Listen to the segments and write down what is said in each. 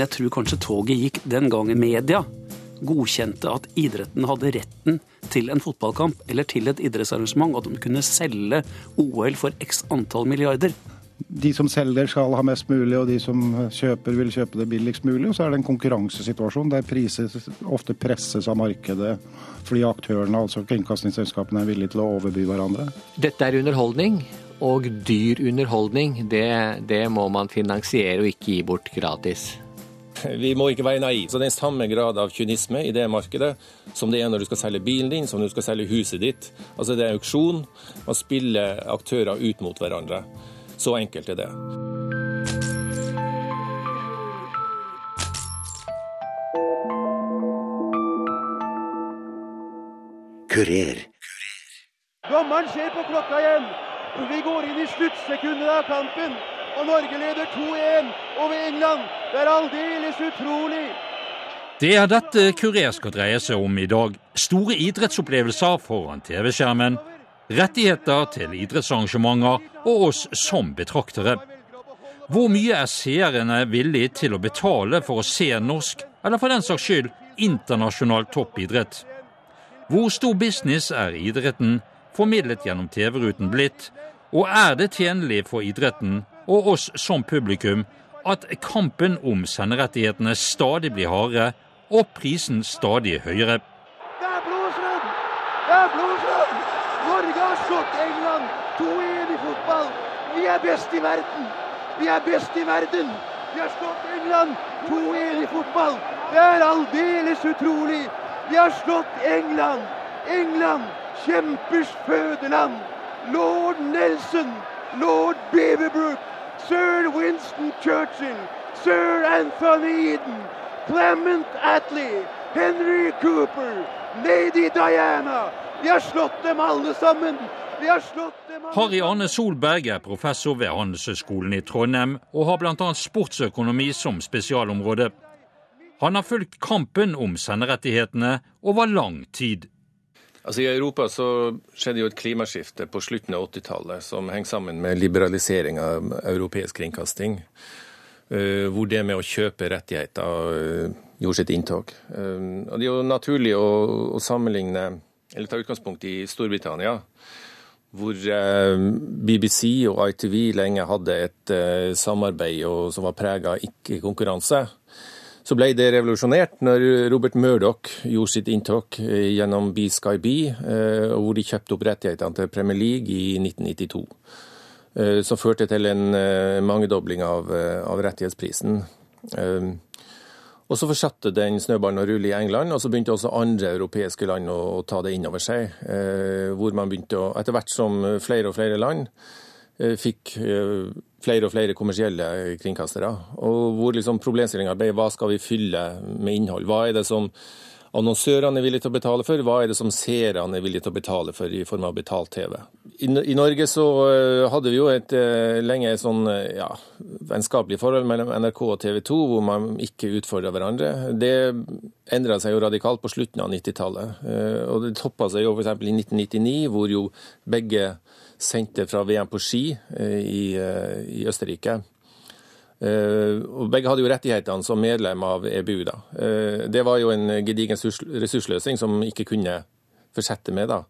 Jeg tror kanskje toget gikk den gangen media godkjente at idretten hadde retten til en fotballkamp eller til et idrettsarrangement, at de kunne selge OL for x antall milliarder. De som selger skal ha mest mulig, og de som kjøper vil kjøpe det billigst mulig. Og så er det en konkurransesituasjon der priser ofte presses av markedet fordi aktørene, altså kringkastingsselskapene, er villige til å overby hverandre. Dette er underholdning, og dyr underholdning det, det må man finansiere og ikke gi bort gratis. Vi må ikke være naive. Så det er en samme grad av kynisme i det markedet som det er når du skal selge bilen din, som når du skal selge huset ditt. Altså det er auksjon. Man spiller aktører ut mot hverandre. Så enkelt er det. Kurer. Dommeren ser på klokka igjen. Vi går inn i sluttsekundet av kampen. Og Norge leder 2-1 over England. Det er aldeles utrolig. Det er dette Kurer skal dreie seg om i dag. Store idrettsopplevelser foran TV-skjermen. Rettigheter til idrettsarrangementer og oss som betraktere. Hvor mye er seerne villige til å betale for å se norsk, eller for den saks skyld internasjonal toppidrett? Hvor stor business er idretten, formidlet gjennom TV-ruten, blitt? Og er det tjenlig for idretten og oss som publikum at kampen om senderettighetene stadig blir hardere og prisen stadig høyere. Det er blodsrød! Det er blodsrød! Norge har slått England 2-1 i fotball. Vi er best i verden. Vi er best i verden. Vi har slått England 2-1 i fotball. Det er aldeles utrolig. Vi har slått England. England, kjempers fødeland. Lord Nelson, lord Beaverbrook, sir Winston Churchill, sir Anthony Eden, Clement Attlee, Henry Cooper, lady Diana. Vi har slått dem alle sammen. Vi har slått dem alle Harry Arne Solberg er professor ved Handelshøyskolen i Trondheim og har bl.a. sportsøkonomi som spesialområde. Han har fulgt kampen om senderettighetene over lang tid. Altså I Europa så skjedde jo et klimaskifte på slutten av 80-tallet som henger sammen med liberalisering av europeisk kringkasting. Uh, hvor det med å kjøpe rettigheter uh, gjorde sitt inntog. Uh, og Det er jo naturlig å, sammenligne, eller ta utgangspunkt i Storbritannia. Hvor BBC og ITV lenge hadde et samarbeid som var prega av ikke-konkurranse. Så ble det revolusjonert når Robert Murdoch gjorde sitt inntog eh, gjennom Be Sky Be, eh, hvor de kjøpte opp rettighetene til Premier League i 1992. Eh, som førte til en mangedobling av, av rettighetsprisen. Og Så fortsatte den snøballen å rulle i England, og så begynte også andre europeiske land å, å ta det inn over seg. Hvor man begynte å, etter hvert som flere og flere land fikk flere og flere kommersielle kringkastere. Og hvor liksom problemstillinga ble hva skal vi fylle med innhold? Hva er det som annonsørene er villige til å betale for? Hva er det som seerne er villige til å betale for i form av betalt TV? I, i Norge så uh, hadde vi jo et uh, lenge sånn uh, ja, vennskapelig forhold mellom NRK og TV 2, hvor man ikke utfordra hverandre. Det endra seg jo radikalt på slutten av 90-tallet. Og det toppa seg jo f.eks. i 1999, hvor jo begge sendte fra VM på ski eh, i, eh, i Østerrike. Eh, og begge hadde jo rettighetene som medlem av EBU. da. Det var jo en gedigen ressursløsning som ikke kunne fortsette med. da.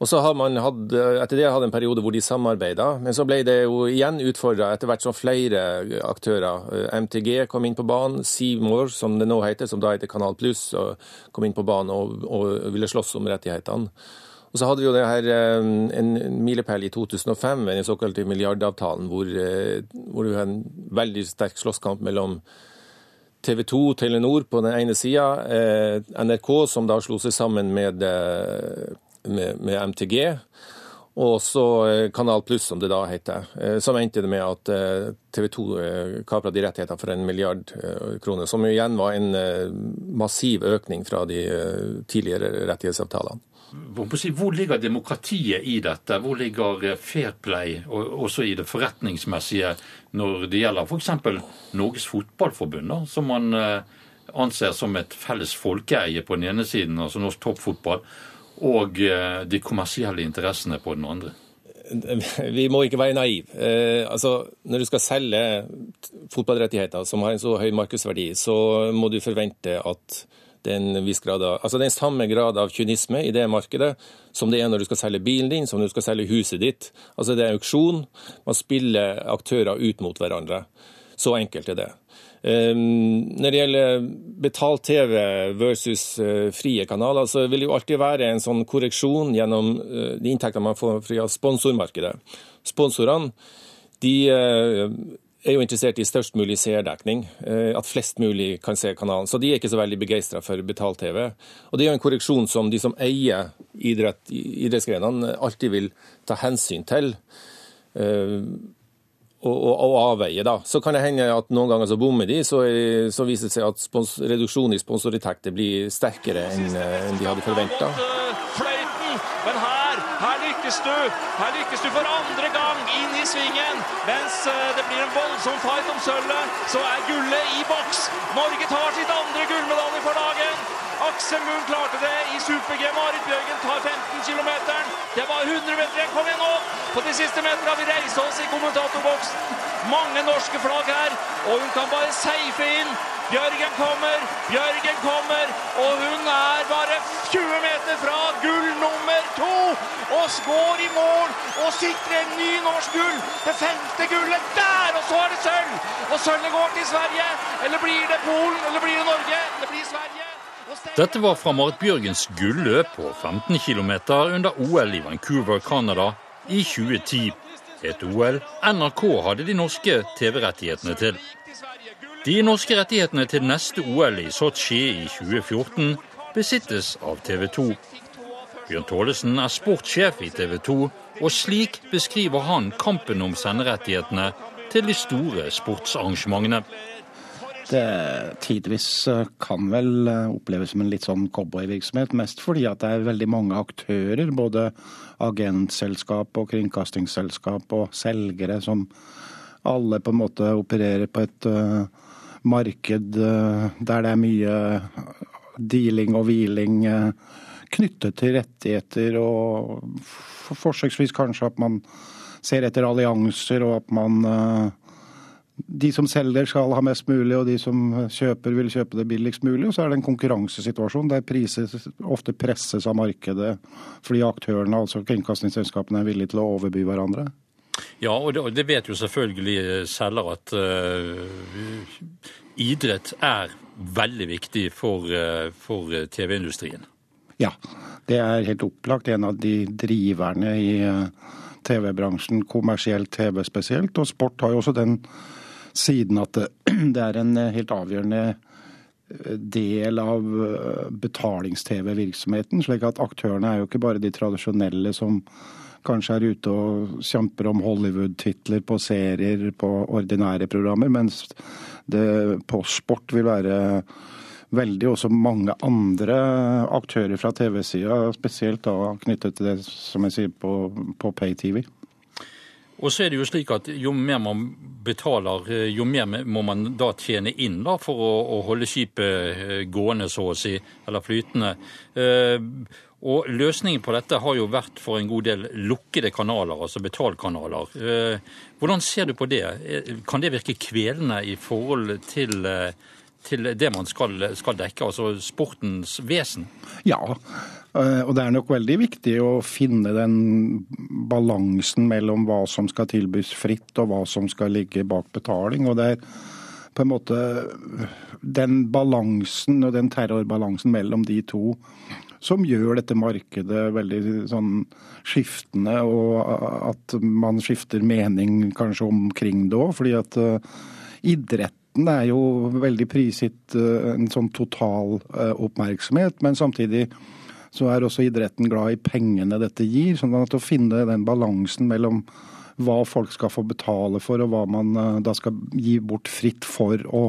Og så har man hatt, Etter det hadde en periode hvor de samarbeida, men så ble det jo igjen utfordra etter hvert som flere aktører. MTG kom inn på banen, Seymour, som det nå heter, som da heter Kanal Pluss, kom inn på banen og, og ville slåss om rettighetene. Og så hadde vi jo det her eh, en milepæl i 2005 med den såkalte milliardavtalen, hvor, eh, hvor det var en veldig sterk slåsskamp mellom TV 2 og Telenor på den ene sida, eh, NRK som da slo seg sammen med, med, med MTG, og så Kanal Pluss, som det da heter. Som endte det med at TV 2 kapra de rettighetene for en milliard kroner, som igjen var en massiv økning fra de tidligere rettighetsavtalene hvor ligger demokratiet i dette? Hvor ligger eh, fair play, også i det forretningsmessige, når det gjelder f.eks. Norges Fotballforbund, som man eh, anser som et felles folkeeie på den ene siden, altså norsk toppfotball, og eh, de kommersielle interessene på den andre? vi må ikke være naive. Altså, når du skal selge fotballrettigheter som har en så høy markedsverdi, så må du forvente at det er en viss grad av, altså det samme grad av kynisme i det markedet som det er når du skal selge bilen din, som når du skal selge huset ditt. Altså Det er auksjon. Man spiller aktører ut mot hverandre. Så enkelt er det. Um, når det gjelder betalt-TV versus uh, frie kanaler, så vil det jo alltid være en sånn korreksjon gjennom uh, de inntektene man får fra sponsormarkedet. Sponsorene de uh, er jo interessert i størst mulig seerdekning, at flest mulig kan se kanalen. Så de er ikke så veldig begeistra for betalt-TV. Og det er jo en korreksjon som de som eier idrett, idrettsgrenene, alltid vil ta hensyn til og, og, og, avveie. da. Så kan det hende at noen ganger så bommer de, så, så viser det seg at spons, reduksjonen i sponsorinntekter blir sterkere enn, en de hadde forventa. Men her, her lykkes du! Her lykkes du for andre gang svingen. Mens eh, det blir en voldsom fight om sølvet, så er gullet i boks. Norge tar sitt andre gullmedalje for dagen. Aksel Lund klarte det i super-G. Marit Bjørgen tar 15 km. Det var 100 meter igjen. Kom igjen nå! På de siste meterne vi reiser oss i kommentatorboksen. Mange norske flagg her, og hun kan bare seife inn. Bjørgen kommer, Bjørgen kommer, og hun er bare 20 meter fra gull nummer to! Og går i mål og sikrer en ny norsk gull! Det femte gullet der! Og så er det sølv! Og sølvet går til Sverige. Eller blir det Polen, eller blir det Norge? Det blir Sverige. Dette var fra Marit Bjørgens gulløp på 15 km under OL i Vancouver, Canada i 2010. Et OL NRK hadde de norske TV-rettighetene til. De norske rettighetene til neste OL i Sotsji i 2014 besittes av TV 2. Bjørn Thålesen er sportssjef i TV 2, og slik beskriver han kampen om senderettighetene til de store sportsarrangementene det tidvis eh, kan vel eh, oppleves som en litt sånn cowboyvirksomhet. Mest fordi at det er veldig mange aktører, både agentselskap og kringkastingsselskap og selgere, som alle på en måte opererer på et uh, marked uh, der det er mye dealing og hviling uh, knyttet til rettigheter og forsøksvis kanskje at man ser etter allianser og at man de som selger skal ha mest mulig, og de som kjøper vil kjøpe det billigst mulig. Og så er det en konkurransesituasjon der priser ofte presses av markedet fordi aktørene, altså kringkastingsselskapene, er villige til å overby hverandre. Ja, og det, det vet jo selvfølgelig eh, selger at uh, idrett er veldig viktig for, uh, for TV-industrien. Ja, det er helt opplagt en av de driverne i TV-bransjen, kommersielt TV spesielt. Og sport har jo også den siden at det er en eh, helt avgjørende eh, del av eh, betalings-TV-virksomheten. slik at aktørene er jo ikke bare de tradisjonelle som kanskje er ute og kjemper om Hollywood-titler på serier, på ordinære programmer, mens det på sport vil være veldig også mange andre aktører fra TV-sida, spesielt da knyttet til det som jeg sier på, på pay-TV. Og så er det jo slik at jo mer man betaler, eh, jo mer må man da tjene inn da, for å, å holde skipet eh, gående, så å si, eller flytende. Eh, og løsningen på dette har jo vært for en god del lukkede kanaler, altså betalkanaler. Hvordan ser du på det? Kan det virke kvelende i forhold til til det man skal, skal, dekke, altså sportens vesen? Ja, og det er nok veldig viktig å finne den balansen mellom hva som skal tilbys fritt, og hva som skal ligge bak betaling. Og det er på en måte den balansen og den terrorbalansen mellom de to som gjør dette markedet veldig sånn skiftende, og at man skifter mening kanskje omkring det òg. Fordi at uh, idretten er jo veldig prisgitt uh, en sånn total oppmerksomhet, men samtidig så er også idretten glad i pengene dette gir. sånn at Å finne den balansen mellom hva folk skal få betale for, og hva man eh, da skal gi bort fritt for å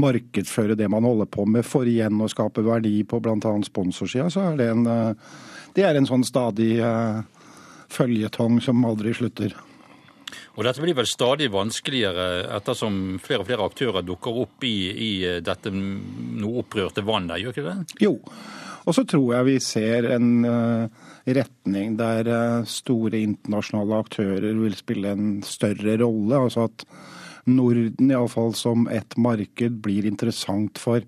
markedsføre det man holder på med, for igjen å skape verdi på bl.a. sponsorsida, så er det en, eh, det er en sånn stadig uh, føljetong som aldri slutter. Og Dette blir vel stadig vanskeligere ettersom flere og flere aktører dukker opp i, i dette noe opprørte vannet, gjør ikke det? Jo, Og så tror jeg vi ser en uh, retning der uh, store internasjonale aktører vil spille en større rolle. Altså at Norden iallfall som et marked blir interessant for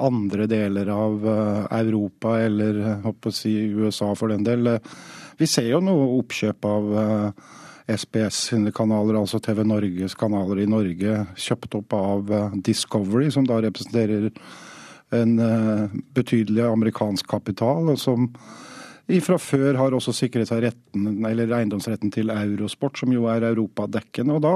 andre deler av uh, Europa, eller håper si USA for den del. Vi ser jo noe oppkjøp av SBS sine kanaler, altså TV Norges kanaler i Norge, kjøpt opp av Discovery, som da representerer en eh, betydelig amerikansk kapital, og som fra før har også sikret seg retten, eller eiendomsretten til Eurosport, som jo er europadekkende. og da,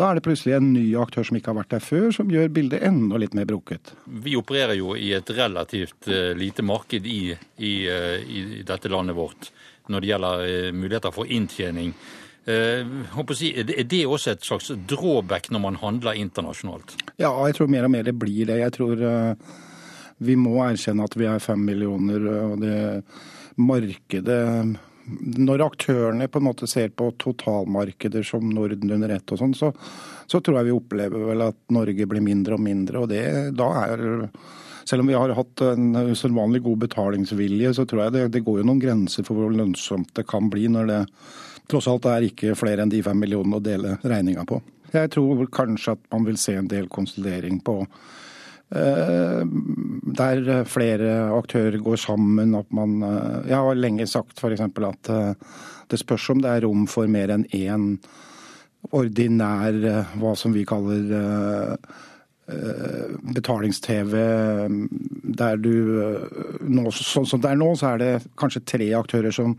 da er det plutselig en ny aktør som ikke har vært der før, som gjør bildet enda litt mer broket. Vi opererer jo i et relativt uh, lite marked i, i, uh, i, dette landet vårt når det gjelder muligheter for inntjening. Si, er det også et slags drawback når man handler internasjonalt? Ja, jeg tror mer og mer det blir det. Jeg tror vi må erkjenne at vi er fem millioner, og det markedet Når aktørene på en måte ser på totalmarkeder som Norden under ett og sånn, så, så, tror jeg vi opplever vel at Norge blir mindre og mindre. Og det da er selv om vi har hatt en usedvanlig god betalingsvilje, så tror jeg det, det, går jo noen grenser for hvor lønnsomt det kan bli når det tross alt er ikke flere enn de fem millionene å dele regninga på. Jeg tror kanskje at man vil se en del konsolidering på der flere aktører går sammen. At man eh, Jeg har lenge sagt f.eks. at eh, det spørs om det er rom for mer enn én ordinær, hva som vi kaller betalings-TV der du nå, Sånn som det er nå, så er det kanskje tre aktører som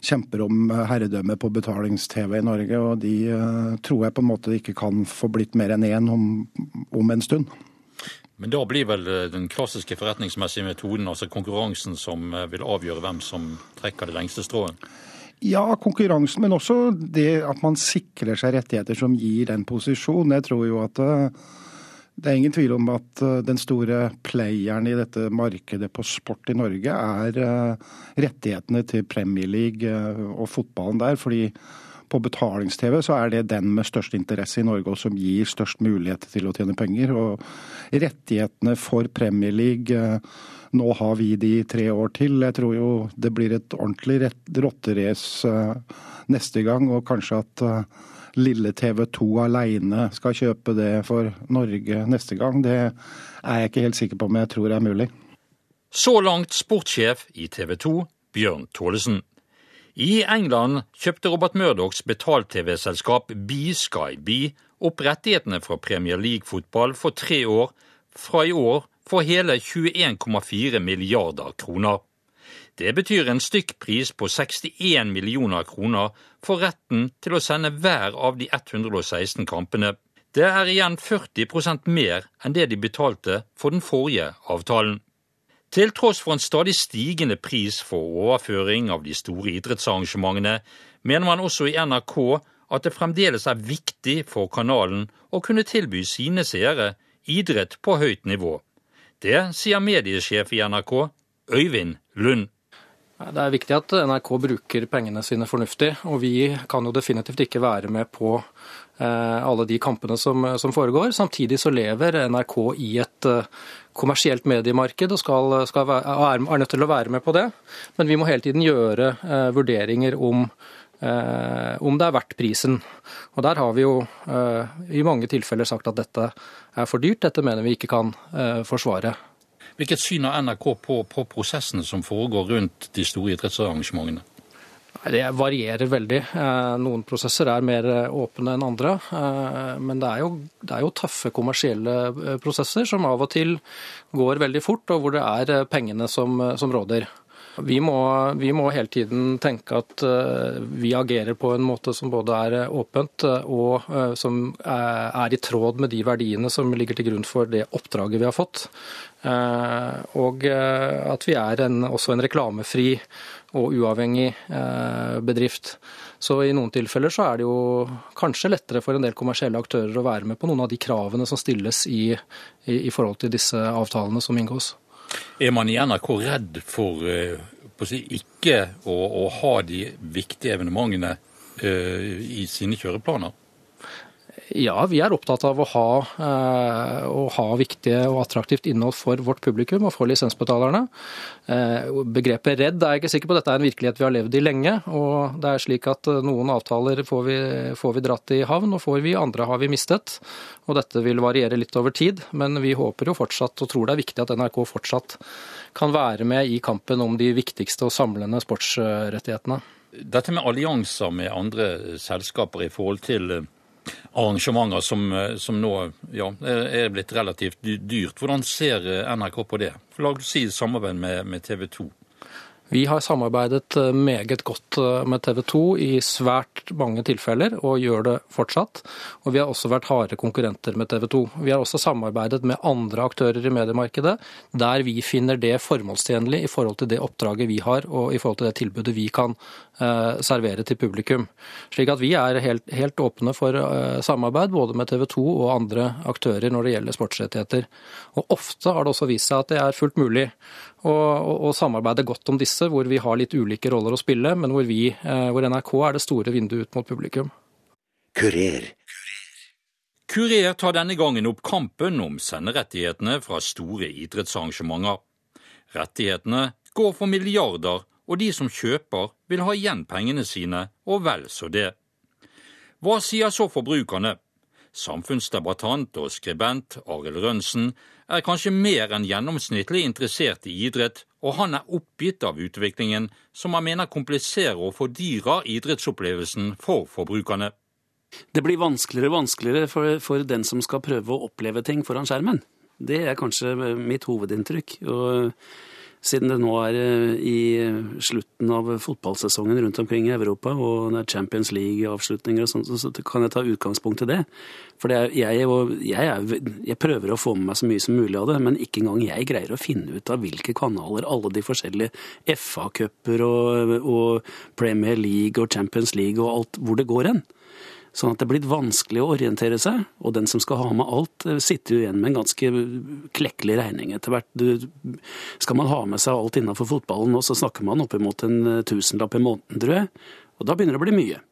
kjemper om herredømme på betalings-TV i Norge. Og de tror jeg på en måte ikke kan få blitt mer enn én om, om en stund. Men da blir vel eh, den klassiske forretningsmessige metoden, altså konkurransen, som eh, vil avgjøre hvem som trekker det lengste strået? Ja, konkurransen, men også det at man sikrer seg rettigheter som gir den posisjonen. Jeg tror jo at eh, det er ingen tvil om at den store playeren i dette markedet på sport i Norge er rettighetene til Premier League og fotballen der. fordi på betalings-TV så er det den med størst interesse i Norge og som gir størst mulighet til å tjene penger. Og rettighetene for Premier League eh, nå har vi de tre år til. Jeg tror jo det blir et ordentlig rotterace eh, neste gang, og kanskje at eh, lille TV 2 alene skal kjøpe det for Norge neste gang. Det er jeg ikke helt sikker på men jeg tror det er mulig. Så langt sportssjef i TV 2, Bjørn Tålesen. I England kjøpte Robert Murdochs betalt-TV-selskap BeSkyB opp rettighetene fra Premier League-fotball for tre år, fra i år for hele 21,4 milliarder kroner. Det betyr en stykkpris på 61 millioner kroner for retten til å sende hver av de 116 kampene. Det er igjen 40% mer enn det de betalte for den forrige avtalen. Til tross for en stadig stigende pris for overføring av de store idrettsarrangementene, mener man også i NRK at det fremdeles er viktig for kanalen å kunne tilby sine seere idrett på høyt nivå. Det sier mediesjef i NRK, Øyvind Lund. Det er viktig at NRK bruker pengene sine fornuftig, og vi kan jo definitivt ikke være med på eh, alle de kampene som, som foregår. Samtidig så lever NRK i et eh, kommersielt mediemarked og skal, skal være, er nødt til å være med på det. Men vi må hele tiden gjøre eh, vurderinger om, om det er verdt prisen. Og Der har vi jo i mange tilfeller sagt at dette er for dyrt, dette mener vi ikke kan forsvare. Hvilket syn har NRK på, på prosessene som foregår rundt de store idrettsarrangementene? Det varierer veldig. Eh, noen prosesser er mer eh, åpne enn andre. Eh, men det er, jo, det er, jo, tøffe kommersielle prosesser som av og til går veldig fort, og hvor det er pengene som, som råder. Vi må, vi må, hele tiden tenke at vi agerer på en måte som både er åpent og som er i tråd med de verdiene som ligger til grunn for det oppdraget vi har fått. Og at vi er en, også en reklamefri og uavhengig eh, bedrift. Så i noen tilfeller så er det jo kanskje lettere for en del kommersielle aktører å være med på noen av de kravene som stilles i, i, i forhold til disse avtalene som inngås. Er man i NRK redd for å si, ikke å, å, ha de viktige evenementene uh, i sine kjøreplaner? Ja, vi er opptatt av å ha, eh, å ha viktige og attraktivt innhold for vårt publikum og for lisensbetalerne. Eh, begrepet redd er jeg ikke sikker på. Dette er en virkelighet vi har levd i lenge. og det er slik at eh, Noen avtaler får vi, får vi dratt i havn, og får vi andre har vi mistet. og Dette vil variere litt over tid, men vi håper jo fortsatt og tror det er viktig at NRK fortsatt kan være med i kampen om de viktigste og samlende sportsrettighetene. Dette med allianser med andre selskaper i forhold til arrangementer som, eh, som nå ja, er blitt relativt dyrt. Hvordan ser eh, NRK på det? La oss si samarbeid med, med TV 2. Vi har samarbeidet eh, meget godt eh, med TV 2 i svært mange tilfeller, og gjør det fortsatt. Og vi har også vært harde konkurrenter med TV 2. Vi har også samarbeidet med andre aktører i mediemarkedet, der vi finner det formålstjenlig i forhold til det oppdraget vi har, og i forhold til det tilbudet vi kan eh, servere til publikum. Slik at vi er helt, helt åpne for samarbeid både med TV 2 og andre aktører når det gjelder sportsrettigheter. Og ofte har det også vist seg at det er fullt mulig å, og, og, samarbeide godt om disse hvor vi har litt ulike roller å spille, men hvor, vi, eh, hvor NRK er det store vinduet ut mot publikum. Kurer. Kurer tar denne gangen opp kampen om senderettighetene fra store idrettsarrangementer. Rettighetene går for milliarder, og de som kjøper, vil ha igjen pengene sine, og vel så det. Hva sier så forbrukerne? Samfunnsdebattant og skribent Arild Rønsen er kanskje mer enn gjennomsnittlig interessert i idrett, og han er oppgitt av utviklingen som han mener kompliserer og fordyrer idrettsopplevelsen for forbrukerne. Det blir vanskeligere og vanskeligere for, for, den som skal prøve å oppleve ting foran skjermen. Det er kanskje mitt hovedinntrykk. Og siden det nå er eh, i slutten av fotballsesongen rundt omkring i Europa, og det er Champions League-avslutninger og sånt, så kan jeg ta utgangspunkt i det. For det er, jeg, jeg, er, jeg, prøver å få med meg så mye som mulig av det, men ikke engang jeg greier å finne ut av hvilke kanaler alle de forskjellige FA-cuper og, og Premier League og Champions League og alt, hvor det går hen. Sånn at det er blitt vanskelig å orientere seg, og den som skal ha med alt, eh, sitter jo igjen med en ganske klekkelig regning etter hvert. Du, skal man ha med seg alt innenfor fotballen nå, så snakker man oppimot en eh, tusenlapp i måneden, tror jeg. Og da begynner det å bli mye.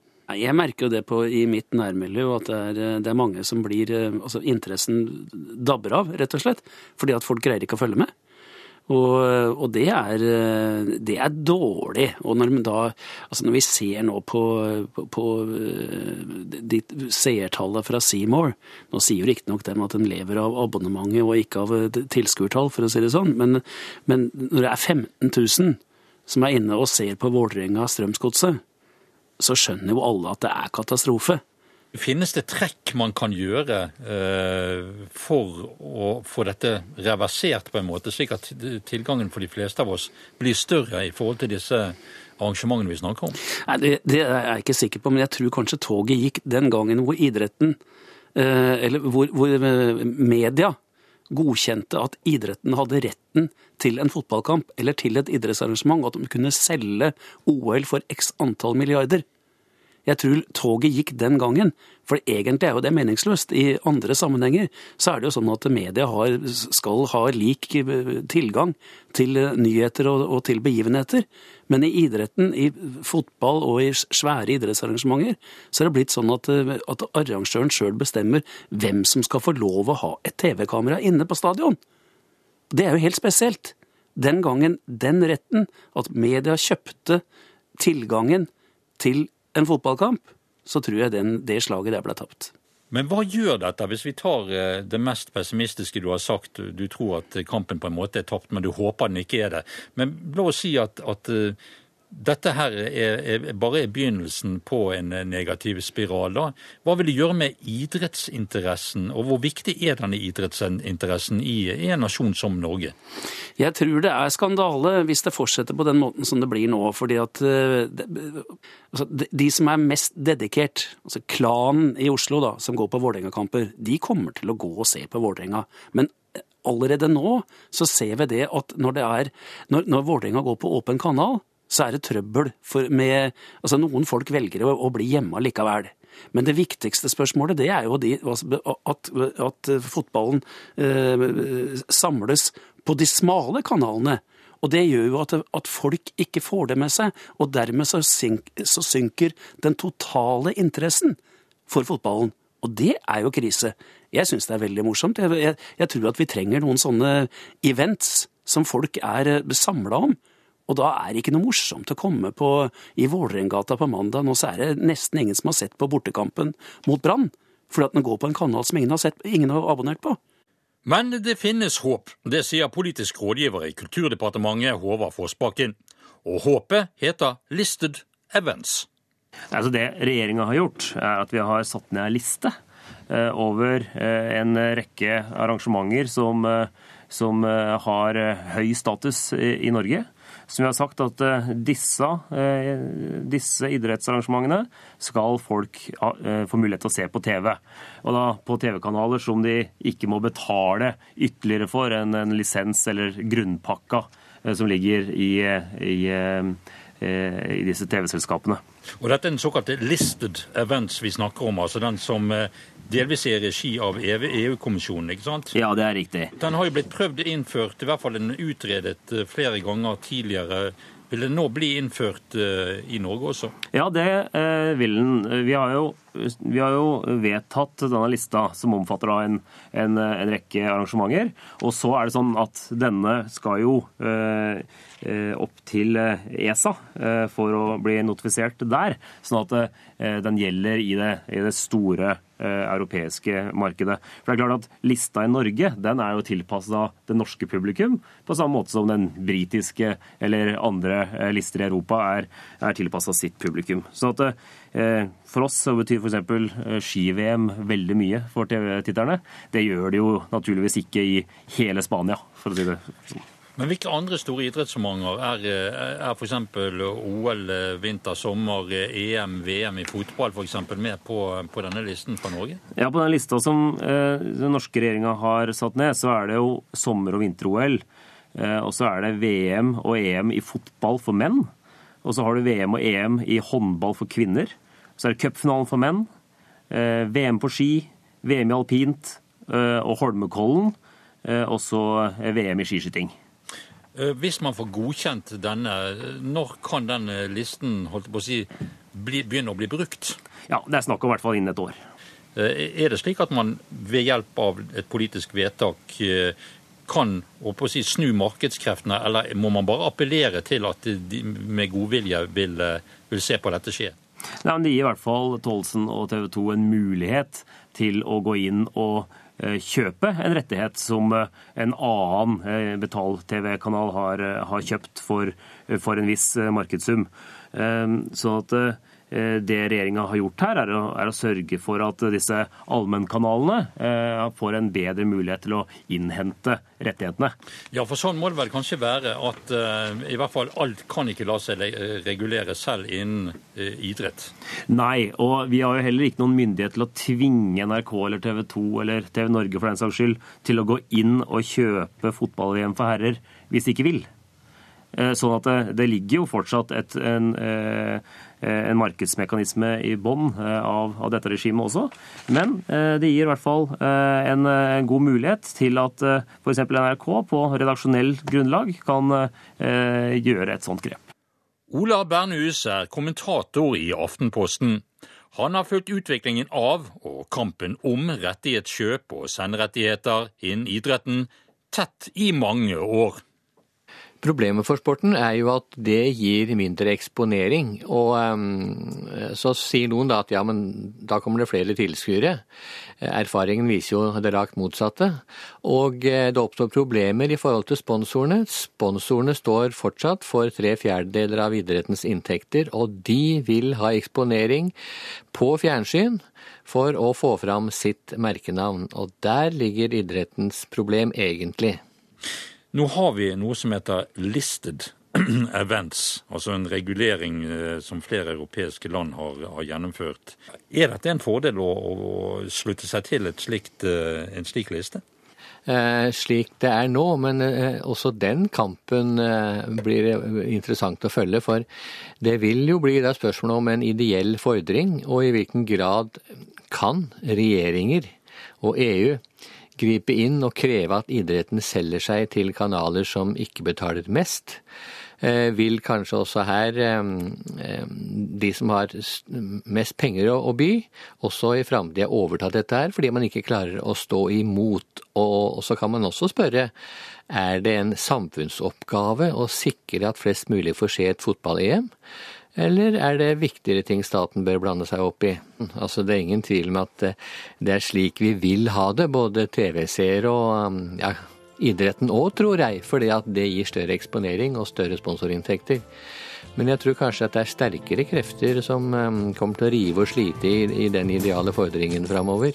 Jeg merker jo det på, i mitt nærmiljø at det er, eh, det er mange som blir Altså interessen dabber av, rett og slett. Fordi at folk greier ikke å følge med. Og, og det, er, det, er, dårlig. Og når, da, altså når vi ser nå på, på, på de seertallet fra Seymour Nå sier jo riktignok dem at den lever av abonnementet og ikke av tilskuertall, for å si det sånn, men, men når det er 15 000 som er inne og ser på Vålerenga-Strømsgodset, så skjønner jo alle at det er katastrofe. Finnes det trekk man kan gjøre eh, for å få dette reversert på en måte, slik at tilgangen for de fleste av oss blir større i forhold til disse arrangementene vi snakker om? Nei, det, det, er jeg ikke sikker på, men jeg tror kanskje toget gikk den gangen hvor idretten, eh, eller hvor, hvor eh, media godkjente at idretten hadde retten til en fotballkamp eller til et idrettsarrangement, og at de kunne selge OL for x antall milliarder. Jeg tror toget gikk den gangen, for egentlig er jo det meningsløst. I andre sammenhenger så er det jo sånn at media har, skal ha lik tilgang til nyheter og, og, til begivenheter. Men i idretten, i fotball og i svære idrettsarrangementer, så er det blitt sånn at, at arrangøren sjøl bestemmer hvem som skal få lov å ha et TV-kamera inne på stadion. Det er jo helt spesielt. Den gangen den retten, at media kjøpte tilgangen til en fotballkamp, så tror jeg den, det slaget der ble tapt. Men hva gjør dette, hvis vi tar eh, det mest pessimistiske du har sagt? Du tror at kampen på en måte er tapt, men du håper den ikke er det. Men la oss si at, at eh, dette her er, er, bare begynnelsen på en negativ spiral. da. Hva vil det gjøre med idrettsinteressen, og hvor viktig er denne idrettsinteressen i, i en nasjon som Norge? Jeg tror det er skandale hvis det fortsetter på den måten som det blir nå. fordi at de, altså, de, som er mest dedikert, altså klanen i Oslo da, som går på Vålerenga-kamper, de kommer til å gå og se på Vålerenga. Men allerede nå så ser vi det at når det er, når, når Vålerenga går på åpen kanal, så er det trøbbel for med Altså, noen folk velger å, å bli hjemme likevel. Men det viktigste spørsmålet det er jo de, altså, at, at, fotballen eh, samles på de smale kanalene. Og det gjør jo at, at, folk ikke får det med seg, og dermed så, synker, så synker den totale interessen for fotballen. Og det er jo krise. Jeg syns det er veldig morsomt. Jeg, jeg, jeg, tror at vi trenger noen sånne events som folk er eh, samla om. Og da er det ikke noe morsomt å komme på i Vålerengata på mandag, nå så er det nesten ingen som har sett på bortekampen mot Brann. Fordi at den går på en kanal som ingen har, sett, ingen har abonnert på. Men det finnes håp. Det sier politisk rådgiver i Kulturdepartementet, Håvard Fossbakken. Og håpet heter Listed Events. Altså det regjeringa har gjort, er at vi har satt ned ei liste eh, over eh, en rekke arrangementer som, eh, som har høy status i Norge. Som vi har sagt at disse, disse idrettsarrangementene skal folk få mulighet til å se på TV. Og da på TV-kanaler som de ikke må betale ytterligere for enn en lisens eller grunnpakka som ligger i, i Eh, i disse TV-selskapene. Og Dette er den såkalte listed events vi snakker om, altså den som eh, delvis i regi av EU-kommisjonen, ikke sant? Ja, det er riktig. Den har jo blitt prøvd innført, i hvert fall den utredet eh, flere ganger tidligere. Vil den nå bli innført i Norge også? Ja, det vil den. Vi har jo vi har jo vedtatt denne lista, som omfatter en, en, en, rekke arrangementer. Og så er det sånn at denne skal jo eh, eh opp til eh, ESA eh, for å bli notifisert der. Sånn at eh, den gjelder i det, i det store eh, europeiske markedet. For det er klart at Lista i Norge den er jo tilpassa det norske publikum, på samme måte som den britiske eller andre lister i Europa er, er tilpassa sitt publikum. Så at Eh, for oss så betyr f.eks. Eh, ski-VM veldig mye for TV-titterne. Det gjør det jo naturligvis ikke i hele Spania, for å si det sånn. Men hvilke andre store idrettsarrangementer er, eh, er f.eks. OL vinter, sommer, EM, VM i fotball f.eks. med på, på, denne listen fra Norge? Ja, på den lista som eh, den norske regjeringa har satt ned, så er det jo sommer- og vinter-OL. Eh, og så er det VM og EM i fotball for menn. Og så har du VM og EM i håndball for kvinner. Så er det cupfinalen for menn. Eh, VM på ski, VM i alpint eh, og Holmenkollen. Eh, og så VM i skiskyting. Hvis man får godkjent denne, når kan den listen holdt på å si, begynne å bli brukt? Ja, Det er snakk om i hvert fall innen et år. Er det slik at man ved hjelp av et politisk vedtak kan si, snu markedskreftene, eller må man bare appellere til at de med godvilje vil, vil se på dette skje? Nei, men Det gir i hvert fall Tolsen og TV 2 en mulighet til å gå inn og eh, kjøpe en rettighet som eh, en annen eh, betal-TV-kanal har, har, kjøpt for, for en viss markedssum. Sånn at Eh, det regjeringa har gjort her, er å, er å, sørge for at disse allmennkanalene eh, får en bedre mulighet til å innhente rettighetene. Ja, for sånn må det vel kanskje være at eh, i hvert fall alt kan ikke la seg regulere selv innen eh, idrett? Nei, og vi har jo heller ikke noen myndighet til å tvinge NRK eller TV 2 eller TV Norge for den saks skyld til å gå inn og kjøpe fotball-VM for herrer hvis de ikke vil. Sånn at det, det ligger jo fortsatt et, en, Eh, en markedsmekanisme i bånn eh, av, av, dette regimet også. Men eh, det gir i hvert fall en, en god mulighet til at f.eks. NRK på redaksjonell grunnlag kan gjøre et sånt grep. Ola Bernhus er kommentator i Aftenposten. Han har fulgt utviklingen av og kampen om rettighetskjøp og senderettigheter innen idretten tett i mange år. Problemet for sporten er jo at det gir mindre eksponering. Og um, så sier noen da at ja, men da kommer det flere tilskuere. Erfaringen viser jo det rakt motsatte. Og eh, det oppstår problemer i forhold til sponsorene. Sponsorene står fortsatt for tre fjerdedeler av idrettens inntekter, og de vil ha eksponering på fjernsyn for å få fram sitt merkenavn. Og der ligger idrettens problem egentlig. Nå har vi noe som heter listed events, altså en regulering eh, som flere europeiske land har, har gjennomført. Er dette en fordel å, å slutte seg til slikt, eh, en slik liste? Eh, slik det er nå, men også den kampen blir interessant å følge. For det vil jo bli da spørsmål om en ideell fordring, og i hvilken grad kan regjeringer og EU gripe inn og kreve at idretten selger seg til kanaler som ikke betaler mest. eh, vil kanskje også her de som har mest penger å by, også i framtida overta dette her, fordi man ikke klarer å stå imot. Og så kan man også spørre er det en samfunnsoppgave å sikre at flest mulig får se et fotball-EM? Eller er det viktigere ting staten bør blande seg opp i? Altså, Det er ingen tvil om at eh, det er slik vi vil ha det, både TV-seere og um, ja, idretten òg, tror jeg. Fordi at det gir større eksponering og større sponsorinntekter. Men jeg tror kanskje at det er sterkere krefter som um, kommer til å rive og slite i, i den ideale fordringen framover.